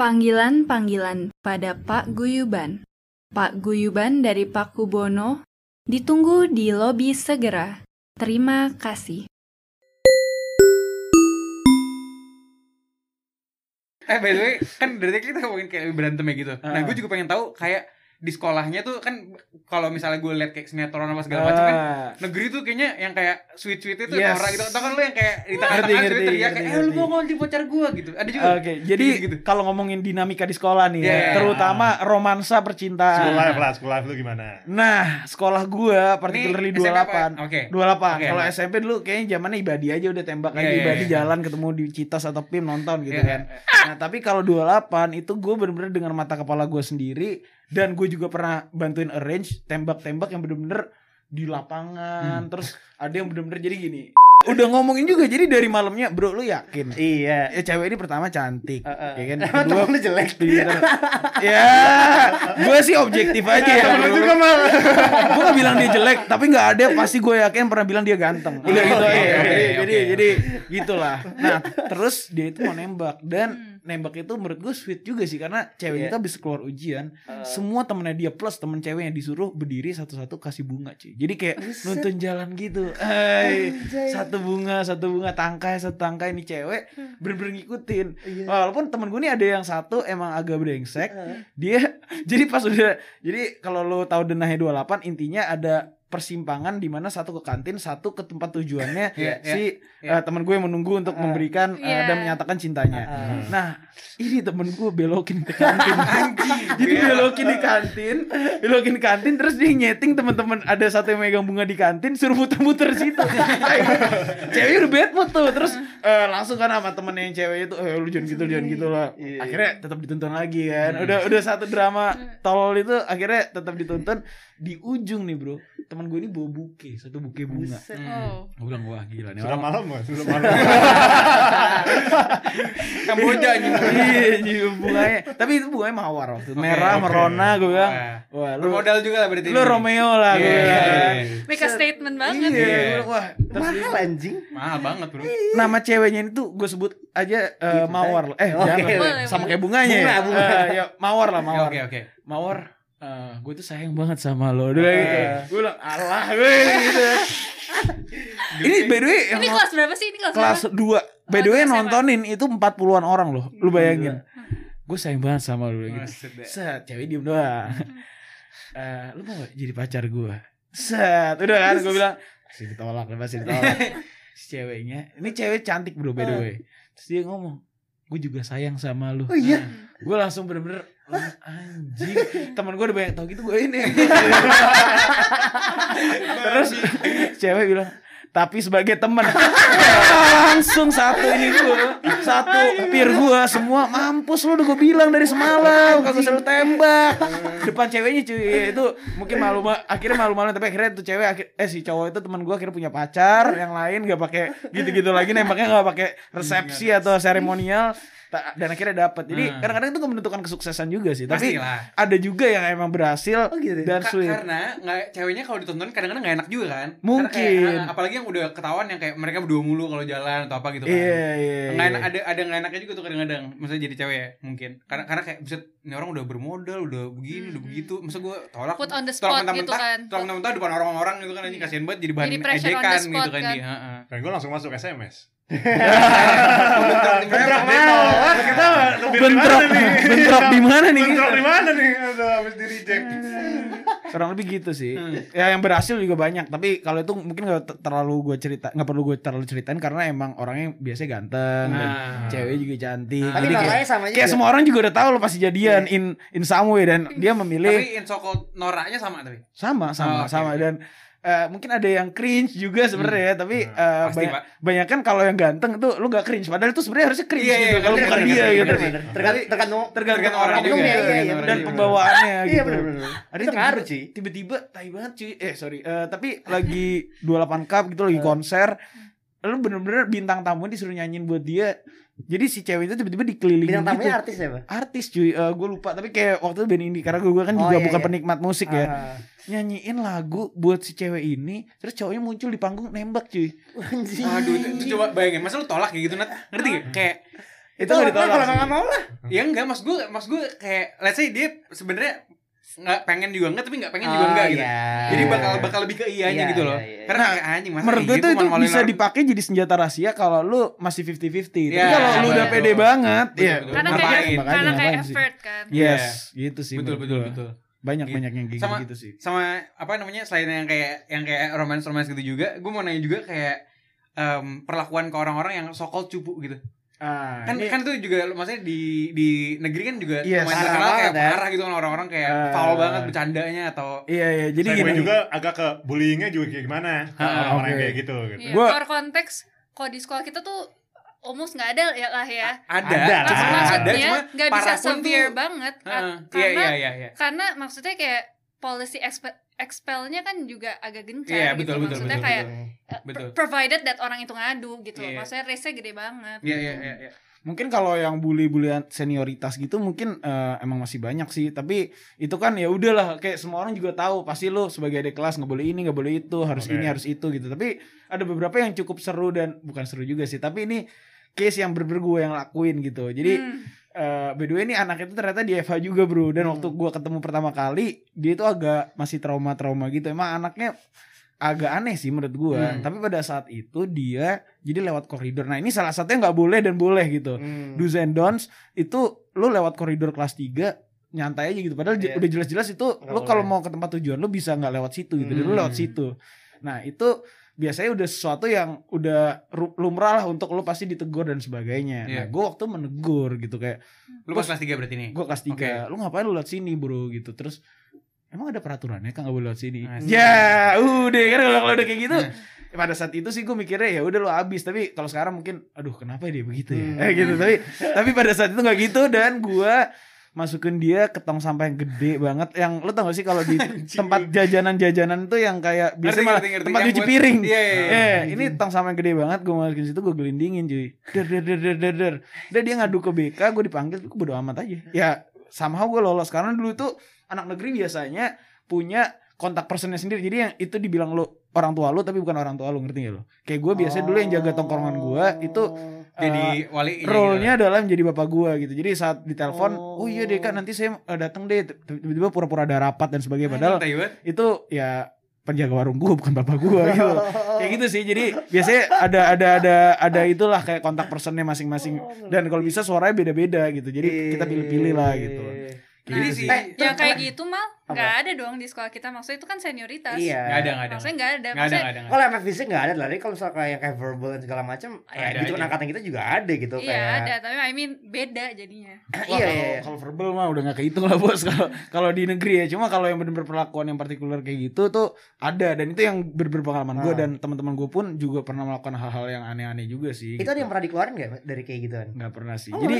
Panggilan-panggilan pada Pak Guyuban. Pak Guyuban dari Pak Kubono ditunggu di lobi segera. Terima kasih. Eh by the way, kan dari tadi kita ngomongin kayak berantem ya gitu. Nah, gue juga pengen tahu kayak di sekolahnya tuh kan kalau misalnya gue liat kayak sinetron apa segala macam kan Ah. negeri tuh kayaknya yang kayak sweet sweet itu Yes. norak gitu atau kan lu yang kayak di tengah-tengah sweet teriak kayak eh lu mau ngonti pacar gue gitu ada juga Oke, jadi gitu. kalau ngomongin dinamika di sekolah nih, ya, Iya. terutama romansa School percintaan. life lah, school life lu gimana? Nah, sekolah gua particularly 28. apa? Oke. 28. Oke, Kalau. SMP dulu kayaknya zamannya ibadi aja udah tembak Iya, aja iya, ibadi iya. jalan ketemu di Citos atau PIM nonton gitu Iya, kan. Nah, tapi kalau 28 itu gue bener-bener dengan mata kepala gue sendiri dan gue juga pernah bantuin arrange tembak-tembak yang bener-bener di lapangan. Hmm. Terus ada yang bener-bener jadi gini. Udah ngomongin juga jadi dari malamnya, "Bro, lu yakin?" Iya. Ya cewek ini pertama cantik, Heeh. ya kan? Kedua lu jelek. Twitter. ya, gue sih objektif aja ya. Temen bro. juga malah. gue gak bilang dia jelek, tapi nggak ada pasti gue yakin pernah bilang dia ganteng. Udah gitu aja. oke, jadi, jadi jadi gitulah. Nah, terus dia itu mau nembak dan nembak itu menurut gue sweet juga sih karena cewek Iya. itu habis keluar ujian, semua temennya dia plus temen ceweknya disuruh berdiri satu-satu kasih bunga cuy. Jadi kayak nuntun jalan gitu. Hai, satu bunga, satu bunga tangkai, satu tangkai ini cewek bener-bener ngikutin. Iya. Walaupun temen gue nih ada yang satu emang agak brengsek, dia jadi pas udah jadi kalau lo tahu denahnya 28 intinya ada persimpangan di mana satu ke kantin, satu ke tempat tujuannya Iya, si iya. eh, temen gue yang menunggu untuk Ah. memberikan eh, Iya. dan menyatakan cintanya. Ah. Nah, ini temen gue belokin ke kantin. Jadi belokin di kantin, belokin di kantin terus dia nyeting teman-teman ada satu yang megang bunga di kantin suruh muter-muter situ. Ceweknya udah bad mood tuh. Terus eh, langsung kan sama temen yang ceweknya tuh, eh lu jangan gitu, jangan gitu lah. Iya. Akhirnya tetap dituntun lagi kan. Udah udah satu drama tolol itu akhirnya tetap dituntun di ujung nih, Bro. Temen gue ini bawa buke, satu buke bunga. Oh. Gue bilang wah gila nih Sudah orang. malam gak? Sudah malam. Kamboja anjing Iya, nyium bunganya. Tapi itu bunganya mawar waktu. itu. Merah, oke. merona gue bilang. Wah. Wah, lu lu modal juga lah berarti lu. Romeo lah gue Iya, iya, iya. Make a statement banget. Iya, Iya. bilang, wah. Mahal anjing. mahal banget bro nama ceweknya itu gue sebut aja eh, mawar. Eh, Oke, jangan. boleh, Sama boleh. kayak bunganya. Bunga, bunga. Eh, ya, mawar lah, mawar. oke oke Mawar. Eh, gue tuh sayang banget sama lo. Dia bilang gitu. Eh. Gue bilang, alah gue gitu. Ini by the way yang Ini kelas berapa sih? Ini kelas, kelas berapa? 2 By the way nontonin itu 40-an orang loh Lu bayangin Gue sayang banget sama lu gitu. Set, cewek diem doang. Eh, lu mau gak jadi pacar gue? Set, udah kan gue bilang pasti ditolak, pasti ditolak. si ceweknya, ini cewek cantik bro by the way. Terus dia ngomong, gue juga sayang sama lu. Oh iya. Gue langsung bener-bener "Oh, anjing. Temen gue udah banyak tau gitu gue ini. Terus cewek bilang, tapi sebagai teman langsung satu ini gue satu peer gue semua mampus lu udah gue bilang dari semalam kagak usah lu tembak depan ceweknya cuy itu mungkin malu akhirnya malu-malu tapi akhirnya tuh cewek akhir, eh si cowok itu teman gue akhirnya punya pacar yang lain gak pakai gitu-gitu lagi nembaknya gak pakai resepsi atau seremonial dan akhirnya dapat jadi Hmm. kadang-kadang itu gak menentukan kesuksesan juga sih tapi Pastilah. ada juga yang emang berhasil Oh gitu. dan Ka- sweet karena nggak ceweknya kalau ditonton kadang-kadang nggak enak juga kan Mungkin. Karena kayak, ah, apalagi yang udah ketahuan yang kayak mereka berdua mulu kalau jalan atau apa gitu kan iya iya nggak iya. enak ada ada nggak enaknya juga tuh kadang-kadang maksudnya jadi cewek ya mungkin karena karena kayak bisa ini orang udah bermodal udah begini udah begitu masa gue tolak Put on the spot mentah-mentah, gitu kan. tolak mentah-mentah depan orang-orang gitu kan anjing kasihan banget jadi bahan Jadi ejekan spot gitu kan, kan. dia heeh. Dan gue langsung masuk SMS. Bentrok Bentrok kita bentrok mana nih? bentrok di mana nih Bentrok di mana nih? Aduh, habis di reject. kurang lebih gitu sih Hmm. ya yang berhasil juga banyak tapi kalau itu mungkin gak ter- terlalu gue cerita nggak perlu gue terlalu ceritain karena emang orangnya biasanya ganteng dan Nah. cewek juga cantik Nah. Tapi namanya sama juga. kayak semua orang juga udah tahu lo pasti jadian in in some way dan dia memilih tapi in so called noraknya sama tapi sama Oh, sama oke, sama dan eh, mungkin ada yang cringe juga sebenarnya ya tapi eh, Pasti, banyak, banyak kan kalau yang ganteng tuh lu gak cringe. Padahal itu sebenarnya harusnya cringe Iya, iya, gitu kalau bener, bukan bener, dia bener, gitu. bener. Tergantung tergantung tergantung orang orang juga, juga, iya, iya, dan bener. pembawaannya Iya gitu. bener-bener. ada Itu tiba- ngaruh sih. tiba-tiba tai banget cuy. Eh sorry. Eh, tapi lagi 28 cup gitu lagi konser lu bener-bener bintang tamu disuruh nyanyiin buat dia jadi si cewek itu tiba-tiba dikelilingin Bintang gitu tamunya artis ya, Pak? artis cuy gue lupa tapi kayak waktu itu band indie karena gue kan Oh, juga iya, bukan iya. penikmat musik ya Ah. nyanyiin lagu buat si cewek ini terus cowoknya muncul di panggung nembak cuy Anjing. aduh itu, itu coba bayangin masa lu tolak kayak gitu nat ngerti gak kayak Itu nggak ditolak. Kalau nggak mau lah. Ya enggak, mas gue, mas gue kayak let's say dia sebenarnya nggak pengen juga enggak tapi nggak pengen juga Oh, enggak gitu. iya. Jadi bakal bakal lebih ke iyanya Iya, gitu loh. iya, iya. Karena kayak anjing masa Menurut gue gitu tuh itu malu-maluin bisa dipakai jadi senjata rahasia kalau lu masih 50-50. Tapi Iya, kalau lu udah pede banget, Betul, ya betul. Karena kayak karena kayak effort kan. Yes, Iya. gitu sih. betul betul betul. Banyak banyak yang Sama- gitu sih. Sama apa namanya selain yang kayak yang kayak romance romance gitu juga, gue mau nanya juga kayak em, perlakuan ke orang-orang yang sokol cupu gitu. Ah, kan ini- kan tuh juga maksudnya di di negeri kan juga Yes. lumayan terkenal kayak banget ya. parah gitu kan orang-orang kayak Ah. foul banget bercandanya atau Iya iya, jadi gini. juga agak ke bullyingnya juga kayak gimana Ah, orang-orang oke. kayak gitu gitu. Iya, Gua- for konteks kalau di sekolah kita tuh almost nggak ada ya lah ya. ada, Ada, cuma Maksud- ada, maksudnya cuma nggak bisa severe tuh- banget Heeh. Ah, iya karena iya iya iya karena maksudnya kayak policy expe- expelnya kan juga agak gencar Iya, gitu betul, betul, maksudnya betul, kayak betul. eh, Betul. pro- provided that orang itu ngadu gitu Iya. maksudnya race-nya gede banget iya iya iya iya. Mungkin kalau yang bully-bullyan senioritas gitu mungkin eh, emang masih banyak sih, tapi itu kan ya udahlah kayak semua orang juga tahu pasti lo sebagai adik kelas nggak boleh ini, nggak boleh itu, harus Oke. ini, harus itu gitu. Tapi ada beberapa yang cukup seru dan bukan seru juga sih, tapi ini case yang bener gue yang lakuin gitu. Jadi Hmm. Eh by the way ini anak itu ternyata di FH juga bro dan Hmm. waktu gua ketemu pertama kali dia itu agak masih trauma-trauma gitu emang anaknya agak aneh sih menurut gua Hmm. tapi pada saat itu dia jadi lewat koridor nah ini salah satunya nggak boleh dan boleh gitu Hmm. do's and don'ts itu lu lewat koridor kelas 3 nyantai aja gitu padahal Iya. udah jelas-jelas itu Nggak lu kalau mau ke tempat tujuan lu bisa nggak lewat situ gitu dan lu Hmm. lewat situ nah itu biasanya udah sesuatu yang udah lumrah lah untuk lu pasti ditegur dan sebagainya. Nah Iya. gue waktu menegur gitu kayak lu pas kelas 3 berarti nih? gue kelas 3 lu ngapain lu lewat sini bro? gitu. Terus emang ada peraturannya kan nggak boleh lewat sini? Asik. ya udah. Kan kalau udah kayak gitu Nah. ya pada saat itu sih gue mikirnya ya udah lu habis. Tapi kalau sekarang mungkin aduh kenapa dia begitu ya? Hmm. eh, gitu. Tapi tapi pada saat itu nggak gitu dan gue masukin dia ke tong sampah yang gede banget yang lu tau gak sih kalau di tempat jajanan-jajanan tuh yang kayak biasa Ngerti, malah ngerti, ngerti. tempat cuci piring iya iya iya. Eh, ini tong sampah yang gede banget, gue masukin situ gue gelindingin cuy. Der der der der der der. Dia ngadu ke BK, gue dipanggil, gue bodo amat aja. Ya, somehow gue lolos karena dulu tuh anak negeri biasanya punya kontak personnya sendiri. Jadi yang itu dibilang lu orang tua lu tapi bukan orang tua lu, ngerti gak lu? Kayak gue biasanya dulu yang jaga tongkrongan gue itu jadi wali role-nya adalah menjadi bapak gua gitu. Jadi saat ditelepon, Oh. oh, iya deh kak nanti saya eh, datang deh. Tiba-tiba pura-pura ada rapat dan sebagainya. Padahal itu ya penjaga warung gua bukan bapak gua gitu. Kayak gitu sih. Jadi biasanya ada ada ada ada itulah kayak kontak personnya masing-masing. Dan kalau bisa suaranya beda-beda gitu. Jadi kita pilih-pilih lah gitu. Gitu sih Eh, yang kayak gitu mal nggak ada dong di sekolah kita maksudnya itu kan senioritas Iya. nggak ada nggak ada maksudnya nggak ada nggak ada nggak nggak Kalau MF fisik nggak ada lah. Tapi kalau misalnya kayak kayak verbal dan segala macam, ya Ada gitu angkatan kita juga ada gitu iya kayak. ada tapi I mean beda jadinya Wah, Iya kalau, iya. iya. kalau verbal mah udah gak kehitung lah bos kalau kalau di negeri ya cuma kalau yang benar-benar perlakuan yang partikular kayak gitu tuh ada dan itu yang ber- berpengalaman gue Ah. dan teman-teman gue pun juga pernah melakukan hal-hal yang aneh-aneh juga sih Itu gitu. ada yang pernah dikeluarin nggak dari kayak gituan? nggak pernah sih Oh, jadi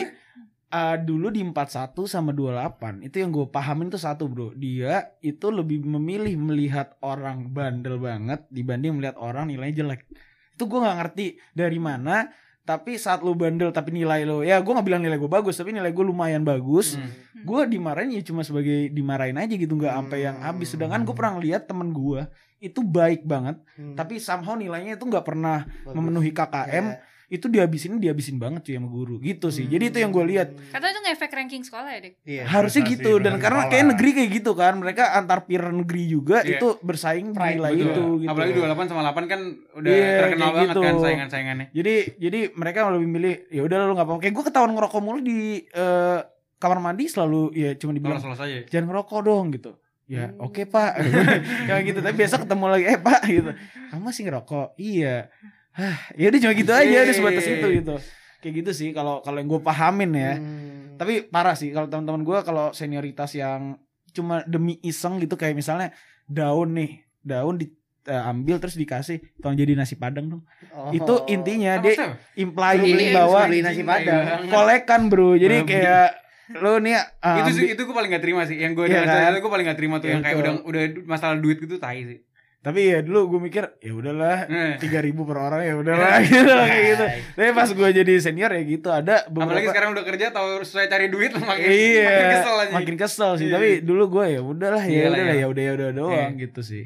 uh, dulu di 41 sama 28 itu yang gue pahamin tuh satu bro dia itu lebih memilih melihat orang bandel banget dibanding melihat orang nilainya jelek itu gue nggak ngerti dari mana tapi saat lu bandel tapi nilai lo ya gue nggak bilang nilai gue bagus tapi nilai gue lumayan bagus Hmm. gue dimarahin ya cuma sebagai dimarahin aja gitu nggak sampai yang habis sedangkan gue pernah lihat temen gue itu baik banget Hmm. tapi somehow nilainya itu nggak pernah Bagus. memenuhi KKM Iya. Itu dihabisin dihabisin banget cuy sama guru. Gitu sih. Jadi itu yang gue lihat. Katanya itu ngefek ranking sekolah ya dek? Iya. harusnya gitu. Dan karena sekolah. kayak negeri kayak gitu kan. Mereka antar peer negeri juga Iya. itu bersaing Pride, nilai Betul. itu gitu. Apalagi 28 sama 8 kan udah Iya, terkenal banget gitu. kan saingan-saingannya. Jadi jadi mereka lebih milih ya udah lu nggak apa-apa. Kayak gue ketahuan ngerokok mulu di eh, kamar mandi selalu ya cuma dibilang aja jangan ngerokok dong gitu. Ya Hmm. oke pak. Kayak gitu. Tapi biasa ketemu lagi eh pak gitu. Kamu masih ngerokok? Iya ya udah cuma gitu aja udah sebatas itu gitu. Kayak gitu sih kalau kalau yang gue pahamin ya. Hmm. tapi parah sih kalau teman-teman gue kalau senioritas yang cuma demi iseng gitu kayak misalnya daun nih daun diambil terus dikasih tolong jadi nasi padang dong. Oh. itu intinya Apa dia implying bahwa beli nasi padang. kolekan bro. Jadi kayak lo nih uh, itu sih ambil- itu gue paling gak terima sih. Yang gue Iya dengar kan? cerita gue paling gak terima tuh Iya, yang kayak udah udah masalah duit gitu tai sih tapi ya dulu gue mikir ya udahlah Eh. tiga ribu per orang ya udahlah gitu kayak gitu tapi pas gue jadi senior ya gitu ada apalagi beberapa sekarang udah kerja tahu sesuai cari duit makin iya makin kesel aja makin kesel sih Iya. tapi dulu gue ya udahlah ya udahlah ya. ya udah ya udah doang Iya. gitu sih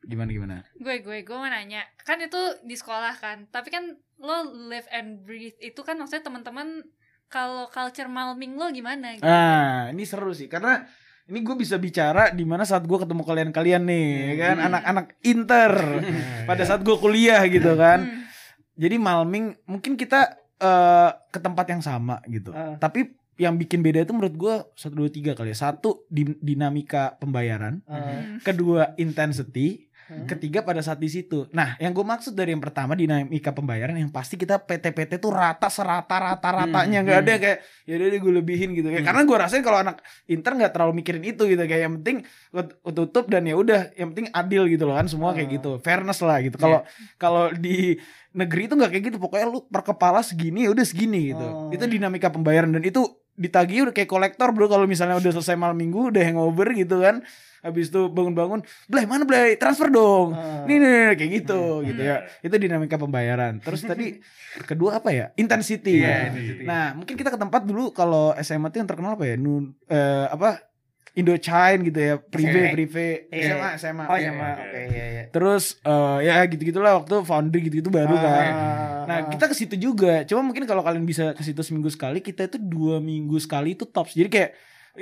gimana gimana gue gue gue mau nanya kan itu di sekolah kan tapi kan lo live and breathe itu kan maksudnya teman-teman kalau culture malming lo gimana gitu. Nah, ini seru sih karena ini gue bisa bicara di mana saat gue ketemu kalian-kalian nih, ya kan anak-anak inter pada saat gue kuliah gitu kan. Hmm. Jadi malming mungkin kita eh, ke tempat yang sama gitu. Ah. Tapi yang bikin beda itu menurut gue satu dua tiga kali ya. Satu di- dinamika pembayaran, Ah. kedua intensity, Hmm. ketiga pada saat di situ. Nah, yang gue maksud dari yang pertama dinamika pembayaran yang pasti kita PT-PT tuh rata serata rata ratanya Hmm, nggak hmm. ada kayak ya udah gue lebihin gitu. Hmm. Karena gue rasain kalau anak inter nggak terlalu mikirin itu gitu kayak yang penting gue tutup dan ya udah yang penting adil gitu loh kan semua kayak Ah. gitu fairness lah gitu. Kalau kalau di negeri itu nggak kayak gitu pokoknya lu per kepala segini ya udah segini gitu. Oh. Itu dinamika pembayaran dan itu ditagih udah kayak kolektor bro kalau misalnya udah selesai malam minggu udah hangover gitu kan habis itu bangun-bangun Blay mana Blay transfer dong Ah. nih, nih, nih, kayak gitu gitu ya itu dinamika pembayaran terus tadi kedua apa ya intensity Iya, ya. intensity. nah mungkin kita ke tempat dulu kalau SMA tuh yang terkenal apa ya nun eh, apa Indochine gitu ya prive Iya. prive Iya. SMA SMA Oh Iya, sama, iya. oke iya iya. terus eh, ya gitu gitulah waktu foundry gitu gitu baru Ah, kan ah, Nah ah. kita ke situ juga. Cuma mungkin kalau kalian bisa ke situ seminggu sekali, kita itu dua minggu sekali itu tops. Jadi kayak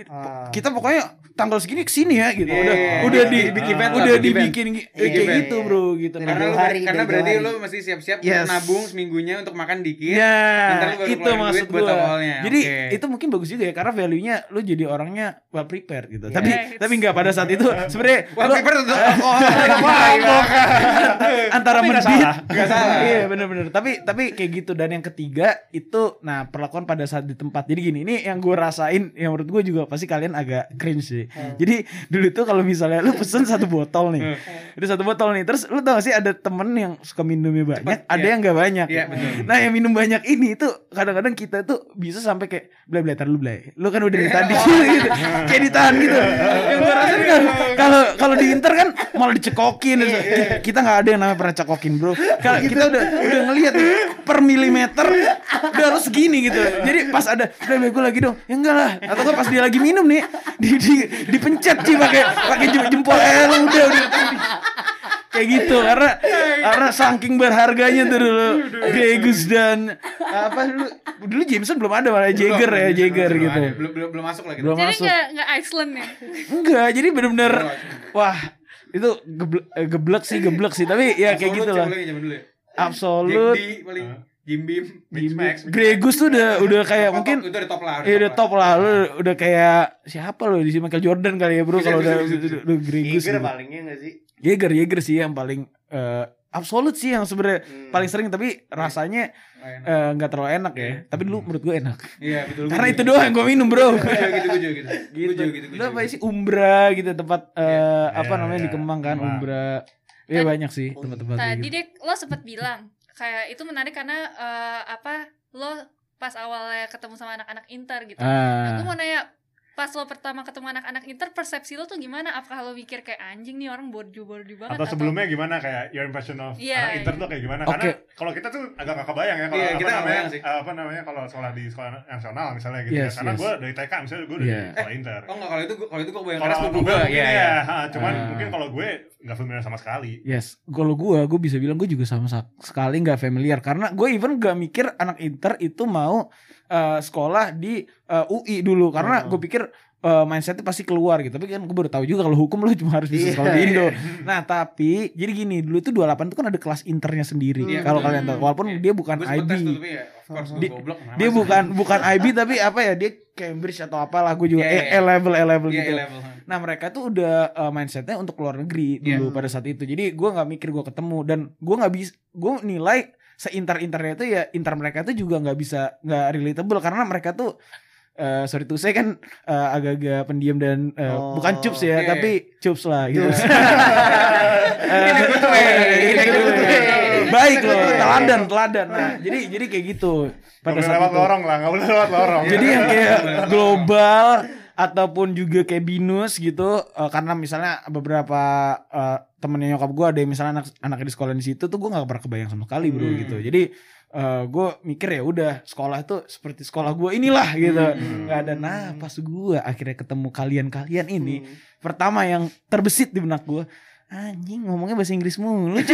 Ah. kita pokoknya tanggal segini ke sini ya gitu. Iya, udah iya, udah iya. di Bikin event udah bikin event. dibikin Iya, kayak event. gitu bro gitu. Dari karena lu hari, karena dari berarti dua lu hari. mesti siap-siap Yes. nabung seminggunya untuk makan dikit. Ya, baru itu maksud awalnya. Jadi Oke. itu mungkin bagus juga ya karena value-nya lu jadi orangnya well prepared gitu. Tapi Yes. tapi nggak pada saat itu sebenarnya Well prepared untuk antara Tapi nggak salah. Nggak salah. iya bener-bener tapi tapi kayak gitu dan yang ketiga itu nah perlakuan pada saat di tempat jadi gini ini yang gue rasain yang menurut gue juga pasti kalian agak cringe sih. Jadi dulu tuh kalau misalnya lu pesen satu botol nih itu satu botol nih terus lu tau gak sih ada temen yang suka minumnya banyak Cepet, ada iya. yang nggak banyak. Iya, betul. nah yang minum banyak ini tuh kadang-kadang kita tuh bisa sampai kayak blay blay tar lu blay. Lu kan udah tadi gitu. Kayak ditahan gitu. Yang gue rasain kan kalau kalau di inter kan malah dicekokin. Kita nggak ada yang namanya pernah cekokin bro. Kalau kita udah udah ngelihat per milimeter udah harus segini gitu. Jadi pas ada blay blay gue lagi dong. Ya enggak lah. Atau pas dia lagi minum nih. Di, di dipencet sih pakai pakai jem- jempol eh lu udah udah. Kayak gitu karena karena saking berharganya tuh dulu. Gregus dan apa dulu? Dulu Jameson belum ada malah Jagger ya Jagger gitu. Belum belum belum masuk lagi. belum Jadi masuk. nggak nggak Iceland ya? enggak jadi bener-bener wah itu geblek, eh, geblek sih geblek sih. Tapi ya kayak gitu lah absolut Jim Beam. Mix Max. Gregus tuh udah udah kayak Top- mungkin top, itu udah top lah. Ya udah top lah lu udah kayak siapa lo di sini Michael Jordan kali ya bro kalau udah udah- udah Gregus gitu. palingnya enggak sih? Jaeger Jaeger sih yang paling eh, absolut sih yang sebenarnya Hmm. paling sering tapi rasanya Nggak eh, nggak terlalu enak ya. Tapi dulu menurut gue enak. Iya betul. Karena itu doang yang gue minum bro. Gue juga gitu gitu. Gue gitu. juga gitu. gue Lu apa gitu. sih Umbra gitu tempat eh, apa Iya, namanya iya. di Kemang kan. Umbra. Iya banyak sih tempat-tempat kayak Tadi gitu. deh lo sempet bilang kayak itu menarik karena eh, apa lo pas awalnya ketemu sama anak-anak inter gitu. Aku Ah. mau nanya pas lo pertama ketemu anak-anak inter persepsi lo tuh gimana? Apakah lo mikir kayak anjing nih orang borju-borju banget Atau sebelumnya gimana kayak your impression of Iya, anak inter iya. tuh kayak gimana? Oke. Karena kalau kita tuh agak gak kebayang ya kalau Iya, apa kita namanya bayang sih. eh, apa namanya kalau sekolah di sekolah nasional misalnya gitu Yes, ya. Karena yes. gue dari TK misalnya gue udah Iya. di sekolah inter. Oh enggak kalau itu kalau itu gue bayang Kalau keras gue gue gue mungkin ya. ya, ha, cuman Ah. mungkin kalau gue nggak familiar sama sekali. Yes, kalau gue, gue bisa bilang gue juga sama sekali nggak familiar karena gue even gak mikir anak inter itu mau eh, sekolah di eh, UI dulu karena Hmm. gue pikir eh, mindsetnya pasti keluar gitu. Tapi kan gue baru tahu juga kalau hukum lo cuma harus bisa Iya. sekolah di Indo. Nah tapi jadi gini dulu itu 28 itu kan ada kelas internya sendiri. Iya, kalau kalian tahu, walaupun Iya. dia bukan Gue IB. ya course Di- goblok. Dia bukan bukan IB tapi apa ya dia Cambridge atau apalah gue juga Iya, iya, E- iya. E level E level Iya, gitu. level. Nah mereka tuh udah uh, mindsetnya untuk keluar negeri Iya. dulu pada saat itu. Jadi gue nggak mikir gue ketemu dan gue nggak bisa gue nilai seinter internya itu ya inter mereka tuh juga nggak bisa nggak relatable karena mereka tuh eh sorry tuh saya kan uh, agak-agak pendiam dan uh, Oh. bukan cups ya Iya. tapi cups lah gitu. Baik loh, teladan, teladan. Nah, jadi jadi kayak gitu pada saat lewat itu. lorong lah, gak boleh lewat lorong. Jadi yang kayak global ataupun juga kayak binus gitu eh, karena misalnya beberapa eh, temennya nyokap gue ada yang misalnya anak anaknya di sekolah di situ tuh gue nggak pernah kebayang sama sekali bro Hmm. gitu jadi gue mikir ya udah sekolah itu seperti sekolah gue inilah gitu Hmm. nggak ada nah pas gue akhirnya ketemu kalian-kalian ini Hmm. pertama yang terbesit di benak gue anjing ngomongnya bahasa Inggris mulu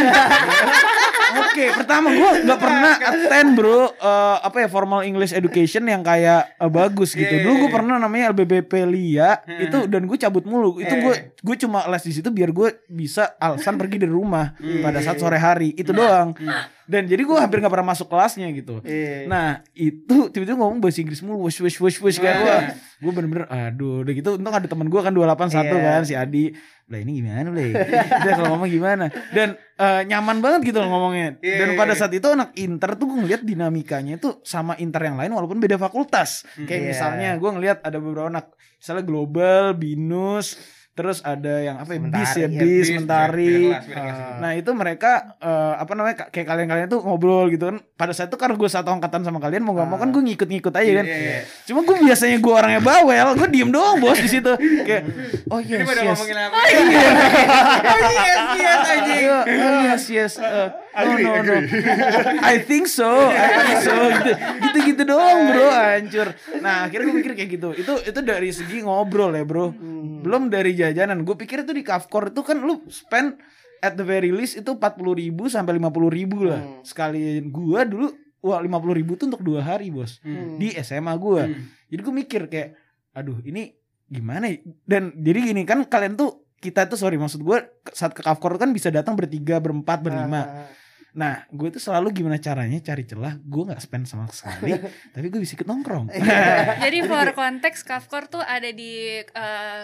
Oke, pertama gue nggak pernah attend bro, eh, apa ya formal English education yang kayak eh, bagus gitu. Iya, Dulu iya, gue iya. pernah namanya LBBP Lia Hmm. itu dan gue cabut mulu. Itu Iya, gue iya. gue cuma les di situ biar gue bisa alasan pergi dari rumah Hmm. pada saat sore hari itu doang. Dan jadi gue hampir nggak pernah masuk kelasnya gitu. Iya. Nah itu tiba-tiba ngomong bahasa Inggris mulu, wush wush wush wush kan Wah. wah, gue bener-bener aduh udah gitu untung ada temen gue kan 281 Iya. kan si Adi lah ini gimana le dia kalau ngomong gimana dan eh, nyaman banget gitu loh ngomongnya Iya, dan iya, pada iya. saat itu anak inter tuh gue ngeliat dinamikanya itu sama inter yang lain walaupun beda fakultas kayak Iya. misalnya gue ngeliat ada beberapa anak misalnya global binus terus ada yang apa ya bis ya iya, bis mentari. Ah. Nah itu mereka eh, apa namanya ka- kayak kalian-kalian tuh ngobrol gitu kan. Pada saat itu karena gue satu angkatan sama kalian mau gak mau kan gue ngikut-ngikut aja kan. Iya, iya. Cuma gue biasanya gue orangnya bawel, gue diem doang bos di situ. Kayak oh yes yes. apa? Oh yes, yes. Iya, oh yes yes. Uh, no no no. I think so, I think so. Gitu gitu, gitu doang bro, hancur. Nah akhirnya gue mikir kayak gitu. Itu itu dari segi ngobrol ya bro. Belum dari jajanan. Gue pikir itu di Kafkor itu kan lu spend at the very least itu 40 ribu sampai 50 ribu lah. Hmm. Sekalian gue dulu wah 50 ribu tuh untuk dua hari bos Hmm. di SMA gue. Hmm. Jadi gue mikir kayak, aduh ini gimana ya? Dan jadi gini kan kalian tuh kita tuh sorry maksud gue saat ke Kafkor kan bisa datang bertiga, berempat, berlima. Ah, Nah gue tuh selalu gimana caranya cari celah. Gue nggak spend sama sekali, tapi gue bisa ikut nongkrong. Jadi for konteks Kafkor tuh ada di eh,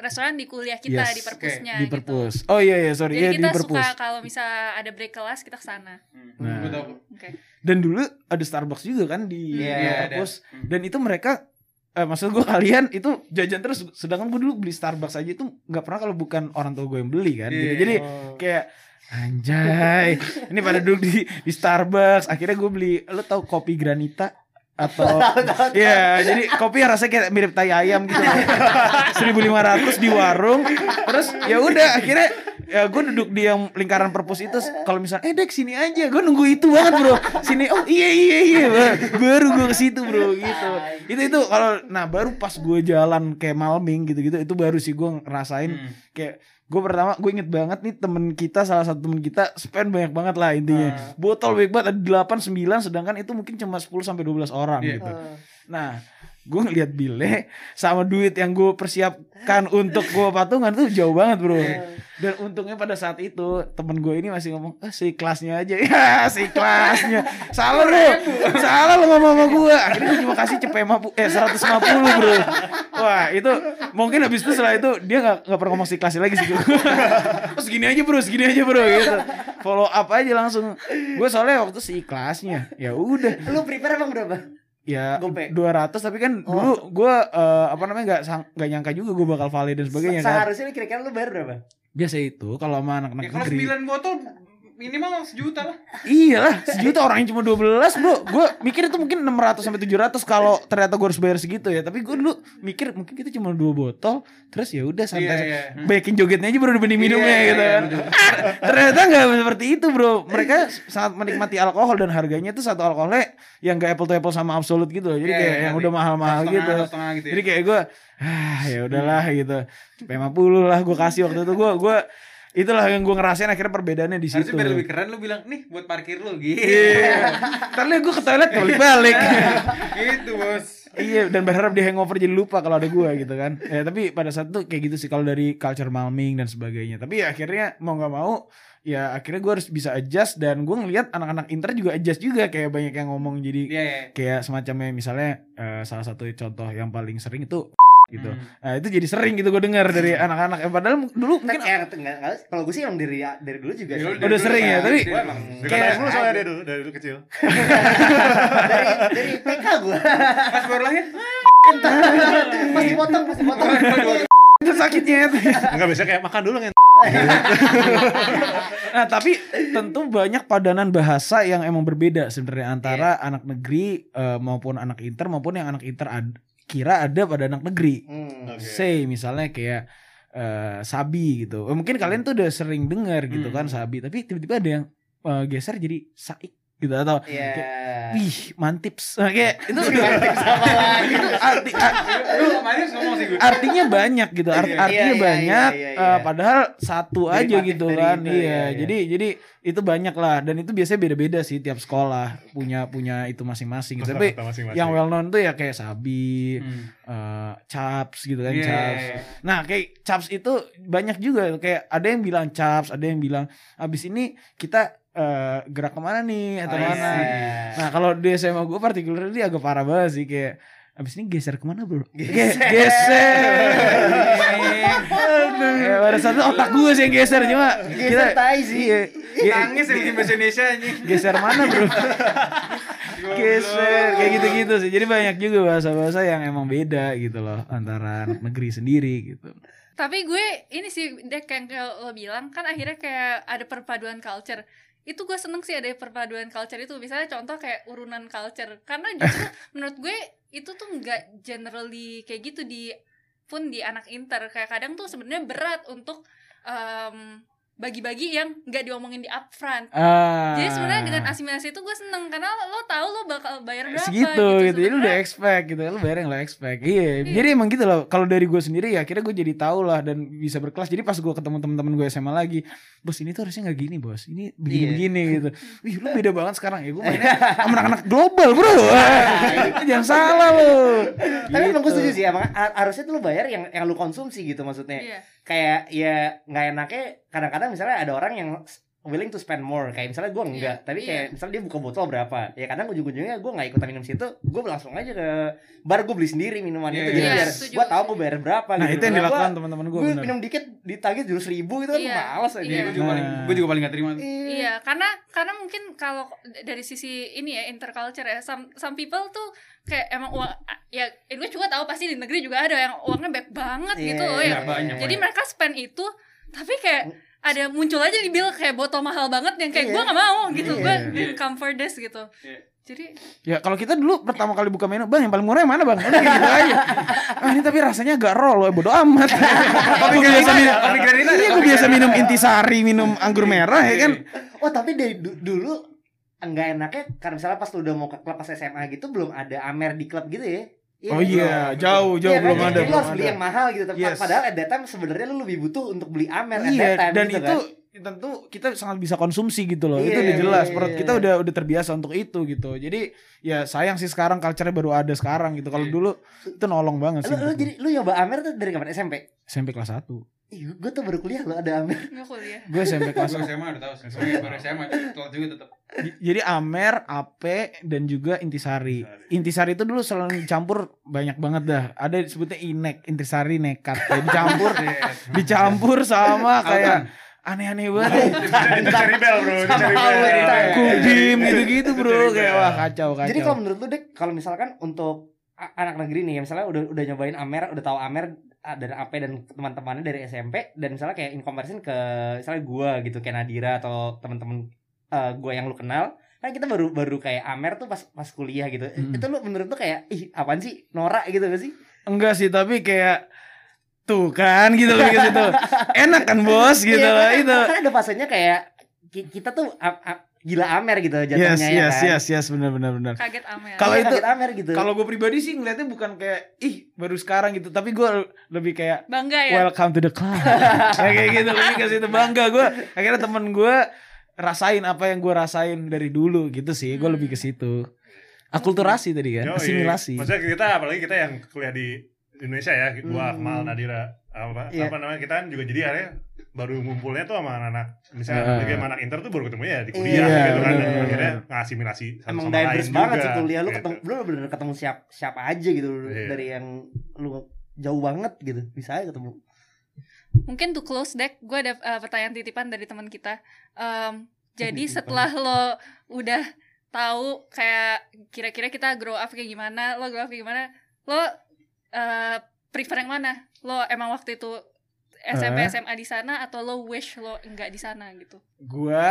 restoran di kuliah kita Yes. di perpusnya di gitu. perpus. Oh iya iya sorry Jadi iya di kita perpus. suka kalau misal ada break kelas kita ke sana. Hmm. Nah. Oke. Dan dulu ada Starbucks juga kan di Iya, di ada. perpus. Hmm. Dan itu mereka eh, maksud gue kalian itu jajan terus sedangkan gue dulu beli Starbucks aja itu nggak pernah kalau bukan orang tua gue yang beli kan Iya, gitu. iya. jadi Oh. kayak anjay ini pada duduk di di Starbucks akhirnya gue beli lo tau kopi granita atau ya jadi kopi yang rasanya kayak mirip tai ayam gitu. 1500 di warung terus ya udah akhirnya ya gue duduk di yang lingkaran perpus itu kalau misalnya eh dek sini aja gue nunggu itu banget bro. Sini oh iya iya iya. Baru gue ke situ bro gitu. Itu itu kalau nah baru pas gue jalan kayak Malming gitu gitu itu baru sih gue ngerasain Hmm. kayak gue pertama gue inget banget nih temen kita salah satu temen kita spend banyak banget lah intinya. Botol banyak banget ada 8 9 sedangkan itu mungkin cuma 10 sampai 12 orang Iya. gitu. Nah gue ngeliat bile sama duit yang gue persiapkan untuk gue patungan tuh jauh banget bro. Dan untungnya pada saat itu temen gue ini masih ngomong ah si kelasnya aja. Ya si kelasnya. Salah lu. Salah lu ngomong sama gue akhirnya gue cuma kasih cepet eh 150 bro. Wah itu mungkin habis itu setelah itu dia nggak nggak pernah ngomong si kelasnya lagi sih oh segini aja bro segini aja bro gitu. Follow up aja langsung. Gue soalnya waktu si kelasnya ya udah. Lu prepare emang berapa? Ya Gope. 200 tapi kan dulu gue eh, apa namanya nggak sang- nggak nyangka juga gue bakal valid dan sebagainya kan Seharusnya kira-kira lu bayar berapa? biasa itu kalau sama anak-anak Ya, kalau negeri 9 botol minimal sejuta lah. iyalah sejuta orangnya cuma 12 bro gue mikir itu mungkin 600 sampai 700 kalau ternyata gue harus bayar segitu ya tapi gue dulu mikir mungkin kita cuma dua botol terus ya udah santai Iya, iya. baikin jogetnya aja bro dibanding minumnya Iya, gitu iya, kan ternyata nggak seperti itu bro mereka sangat menikmati alkohol dan harganya tuh satu alkoholnya yang gak apple to apple sama absolut gitu loh. jadi Iya, kayak iya, yang ngerti. udah mahal-mahal Setengah, gitu setengah gitu ya. jadi kayak gue ah ya udahlah gitu 50 lah gue kasih waktu itu gue gue itulah yang gue ngerasain akhirnya perbedaannya di Harusnya situ biar lebih keren lu bilang nih buat parkir lu gitu. Iya. Gue ke toilet balik-balik. gitu bos. iya, dan berharap dia hangover jadi lupa kalau ada gue gitu kan. Ya, tapi pada saat itu kayak gitu sih kalau dari culture malming dan sebagainya. Tapi ya akhirnya mau nggak mau ya akhirnya gue harus bisa adjust dan gue ngelihat anak-anak inter juga adjust juga kayak banyak yang ngomong jadi Iya iya. kayak semacamnya misalnya eh, salah satu contoh yang paling sering itu gitu. Hmm. Nah, itu jadi sering gitu gue dengar dari anak-anak. Eh, padahal dulu Kan mungkin enggak, enggak, kalau gue sih emang dari dari dulu juga Ya, sih. lu Udah dari sering dulu ya, kan. tapi- Gue emang Dari Kayak- dulu soalnya dia dulu, dari dulu kecil. dari dari TK gue Pas baru lahir. masih potong masih potong. itu sakitnya. Enggak biasa kayak makan dulu kan. Nah, tapi tentu banyak padanan bahasa yang emang berbeda sebenarnya antara anak negeri eh, maupun anak inter maupun yang anak inter ad- kira ada pada anak negeri. Hmm. Oke. Say misalnya kayak eh, sabi gitu. Eh, mungkin kalian tuh udah sering dengar gitu Hmm. kan sabi, tapi tiba-tiba ada yang eh, geser jadi saik. Gitu atau Iya. kayak, wih mantips kayak itu Sama lagi. itu arti ar- Lu kemarin ngomong sih gue. artinya banyak gitu Art- Iya. artinya Iya, iya, banyak iya, iya, eh, iya. padahal satu aja Derivatif gitu kan itu, iya iya, iya. jadi jadi itu banyak lah dan itu biasanya beda-beda sih tiap sekolah punya punya itu masing-masing gitu. tapi Kata masing-masing. yang well known tuh ya kayak sabi Hmm. eh, chaps gitu kan Iya, chaps iya, iya. Nah, kayak Chaps itu banyak juga kayak ada yang bilang Chaps, ada yang bilang abis ini kita eh, gerak ke mana nih atau Oh, mana. iya. Nah, kalau di SMA gue particularly agak parah banget sih kayak abis ini geser ke mana bro? Geser. Ge- geser. ya, pada saat itu otak gue sih yang geser cuma Geser tai sih. Iya, Ge- Nangis ya bikin bahasa Indonesia anjing. geser mana bro? geser kayak gitu-gitu sih. Jadi banyak juga bahasa-bahasa yang emang beda gitu loh antara anak negeri sendiri gitu. Tapi gue ini sih Dek yang kayak lo bilang kan akhirnya kayak ada perpaduan culture. Itu gue seneng sih ada perpaduan culture itu. Misalnya contoh kayak urunan culture. Karena justru menurut gue itu tuh nggak generally kayak gitu di pun di anak inter. Kayak kadang tuh sebenarnya berat untuk em, bagi-bagi yang nggak diomongin di upfront. Ah. Jadi sebenarnya dengan asimilasi itu gue seneng karena lo tahu lo bakal bayar berapa segitu gitu, jadi lu udah Sebenarnya- expect gitu lu bayar yang lo expect iya jadi emang gitu loh kalau dari gue sendiri ya akhirnya gue jadi tahu lah dan bisa berkelas jadi pas gue ketemu teman-teman gue SMA lagi bos ini tuh harusnya nggak gini bos ini begini begini gitu wih lu beda banget sekarang ya gue mainnya sama anak-anak global bro Wah, jangan salah lo Tapi emang gue Gitu. setuju sih emang har- harusnya tuh lu bayar yang yang lu konsumsi gitu maksudnya. Iya. Kayak ya nggak enaknya kadang-kadang misalnya ada orang yang willing to spend more kayak misalnya gue enggak Iya, tapi iya. kayak misalnya dia buka botol berapa ya kadang ujung-ujungnya gue nggak ikutan minum situ gue langsung aja ke bar gue beli sendiri minuman Iya, itu iya. jadi Iya, biar setuju, gue tahu gue bayar berapa nah gitu itu yang dilakukan teman-teman gue gue minum dikit ditagih jurus ribu itu kan Iya. males aja Iya, gue juga Nah. paling gue juga paling gak terima. Iya, karena karena mungkin kalau dari sisi ini ya interculture ya, some some people tuh kayak emang uang ya gue juga tahu pasti di negeri juga ada yang uangnya banyak banget Iya, gitu loh iya, ya. banyak, Jadi banyak. mereka spend itu tapi kayak ada muncul aja di bill kayak botol mahal banget yang kayak Iya. gue gak mau gitu, Iya. gue Iya. come for this gitu. Iya. Jadi Ya kalau kita dulu pertama kali buka menu, bang yang paling murah yang mana bang? Udah gitu aja. Ah ini tapi rasanya agak raw loh, bodo amat. Gue biasa minum, ada, iya gue kopi biasa minum intisari, minum anggur merah ya kan. oh tapi dari du- dulu enggak enaknya karena misalnya pas lu udah mau ke klub pas SMA gitu belum ada Amer di klub gitu ya Oh kan? iya, jauh jauh Iya kan? belum Jadi ada. lu belum harus beli ada. yang mahal gitu Yes. padahal at that time sebenarnya lu lebih butuh untuk beli Amer at that Iya, time dan gitu itu kan. Tentu kita sangat bisa konsumsi gitu loh. Iya, itu udah jelas. iya, Perut iya. kita udah udah terbiasa untuk itu gitu. Jadi ya sayang sih sekarang culture-nya baru ada sekarang gitu. Kalau Iya. dulu itu nolong banget sih. Lu, lu jadi lu nyoba Amer tuh dari kapan SMP? SMP kelas 1. Ih, gue tuh baru kuliah lo ada Amer. nggak kuliah. Gue SMP kelas Gue SMA udah tahu. Gue baru SMA, telat juga tetap. Jadi Amer, Ape, dan juga Intisari. Intisari itu dulu selalu dicampur banyak banget dah. Ada disebutnya Inek, Intisari nekat. Ya, dicampur, dicampur sama kayak aneh-aneh banget. Cari bel bro, Sama cari Aul bel. kita. Kubim gitu-gitu bro. Kayak wah kacau kacau. Jadi kalau menurut lu dek, kalau misalkan untuk anak negeri nih, ya misalnya udah udah nyobain Amer, udah tahu Amer dan AP dan teman-temannya dari SMP dan misalnya kayak in comparison ke misalnya gua gitu kayak Nadira atau teman-teman eh, gua yang lu kenal kan kita baru baru kayak Amer tuh pas pas kuliah gitu Mm. itu lu menurut lu kayak ih apaan sih norak gitu gak sih Enggak sih, tapi kayak tuh kan gitu loh gitu. Enak kan bos gitu Iya, loh kan- itu. kan ada fasenya kayak ki- kita tuh a- a- gila Amer gitu Yes, jatuhnya ya yes, kan yes, yes, benar benar benar. Kaget Amel. Kalau Iya, itu- kaget Amer gitu Kalau gue pribadi sih ngeliatnya bukan kayak ih baru sekarang gitu, tapi gue lebih kayak bangga ya. welcome to the club. Ya, kayak gitu lebih ke situ bangga gue. Akhirnya temen gue rasain apa yang gue rasain dari dulu gitu sih. Gue lebih ke situ. Akulturasi tadi kan, Yoi. asimilasi. Maksudnya kita apalagi kita yang kuliah di Indonesia ya, gua Hmm. Akmal Nadira apa Iya. apa namanya kita kan juga jadi akhirnya baru ngumpulnya tuh sama anak-anak misalnya Heeh. lagi sama anak inter tuh baru ketemu ya di kuliah gitu kan dan bener. akhirnya ngasimilasi satu emang sama diverse lain banget juga, sih kuliah lu gitu. ketemu lu bener ketemu siap siapa aja gitu Iya. dari yang lu jauh banget gitu bisa aja ketemu Mungkin to close deck, gue ada uh, pertanyaan titipan dari teman kita. Em, jadi Titipan. setelah lo udah tahu kayak kira-kira kita grow up kayak gimana, lo grow up kayak gimana, lo uh, prefer yang mana? Lo emang waktu itu SMP Eh. SMA di sana atau lo wish lo enggak di sana gitu? Gue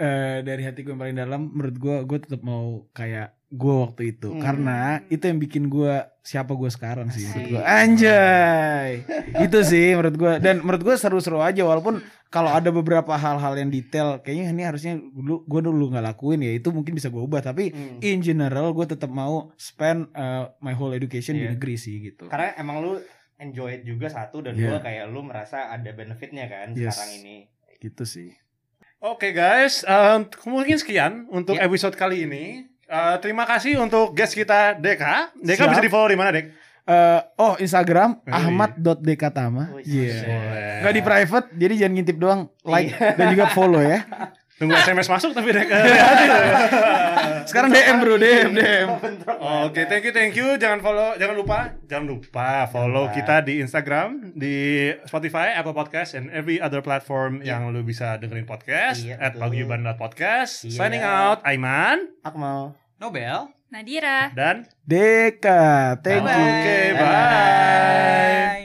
eh, dari hati gue yang paling dalam, menurut gue gue tetap mau kayak gue waktu itu Hmm. karena itu yang bikin gue siapa gue sekarang sih menurut gue anjay itu sih menurut gue dan menurut gue seru-seru aja walaupun kalau ada beberapa hal-hal yang detail kayaknya ini harusnya dulu gue dulu nggak lakuin ya itu mungkin bisa gue ubah tapi Hmm. in general gue tetap mau spend uh, my whole education di Iya. negeri sih gitu Karena emang lu enjoy it juga satu dan Iya. dua kayak lu merasa ada benefitnya kan Yes. sekarang ini. gitu sih Oke guys, eh, mungkin sekian untuk Ya. episode kali ini. Eh, terima kasih untuk guest kita Deka. Deka Siap. bisa di follow di mana Dek? Eh, oh Instagram Wih. ahmad.dekatama Wih, Iya. Boleh. Nggak di private jadi jangan ngintip doang like dan juga follow ya Tunggu SMS masuk tapi Dek. sekarang DM bro DM DM Oke, thank you, thank you. Jangan follow, jangan lupa, jangan lupa follow kita di Instagram, di Spotify, Apple Podcast, and every other platform yang lu bisa dengerin podcast. Iya, at betul. paguyuban.podcast. Iya. Signing out, Aiman Akmal. Nobel. Nadira. Dan Deka. Thank you. Oke, bye.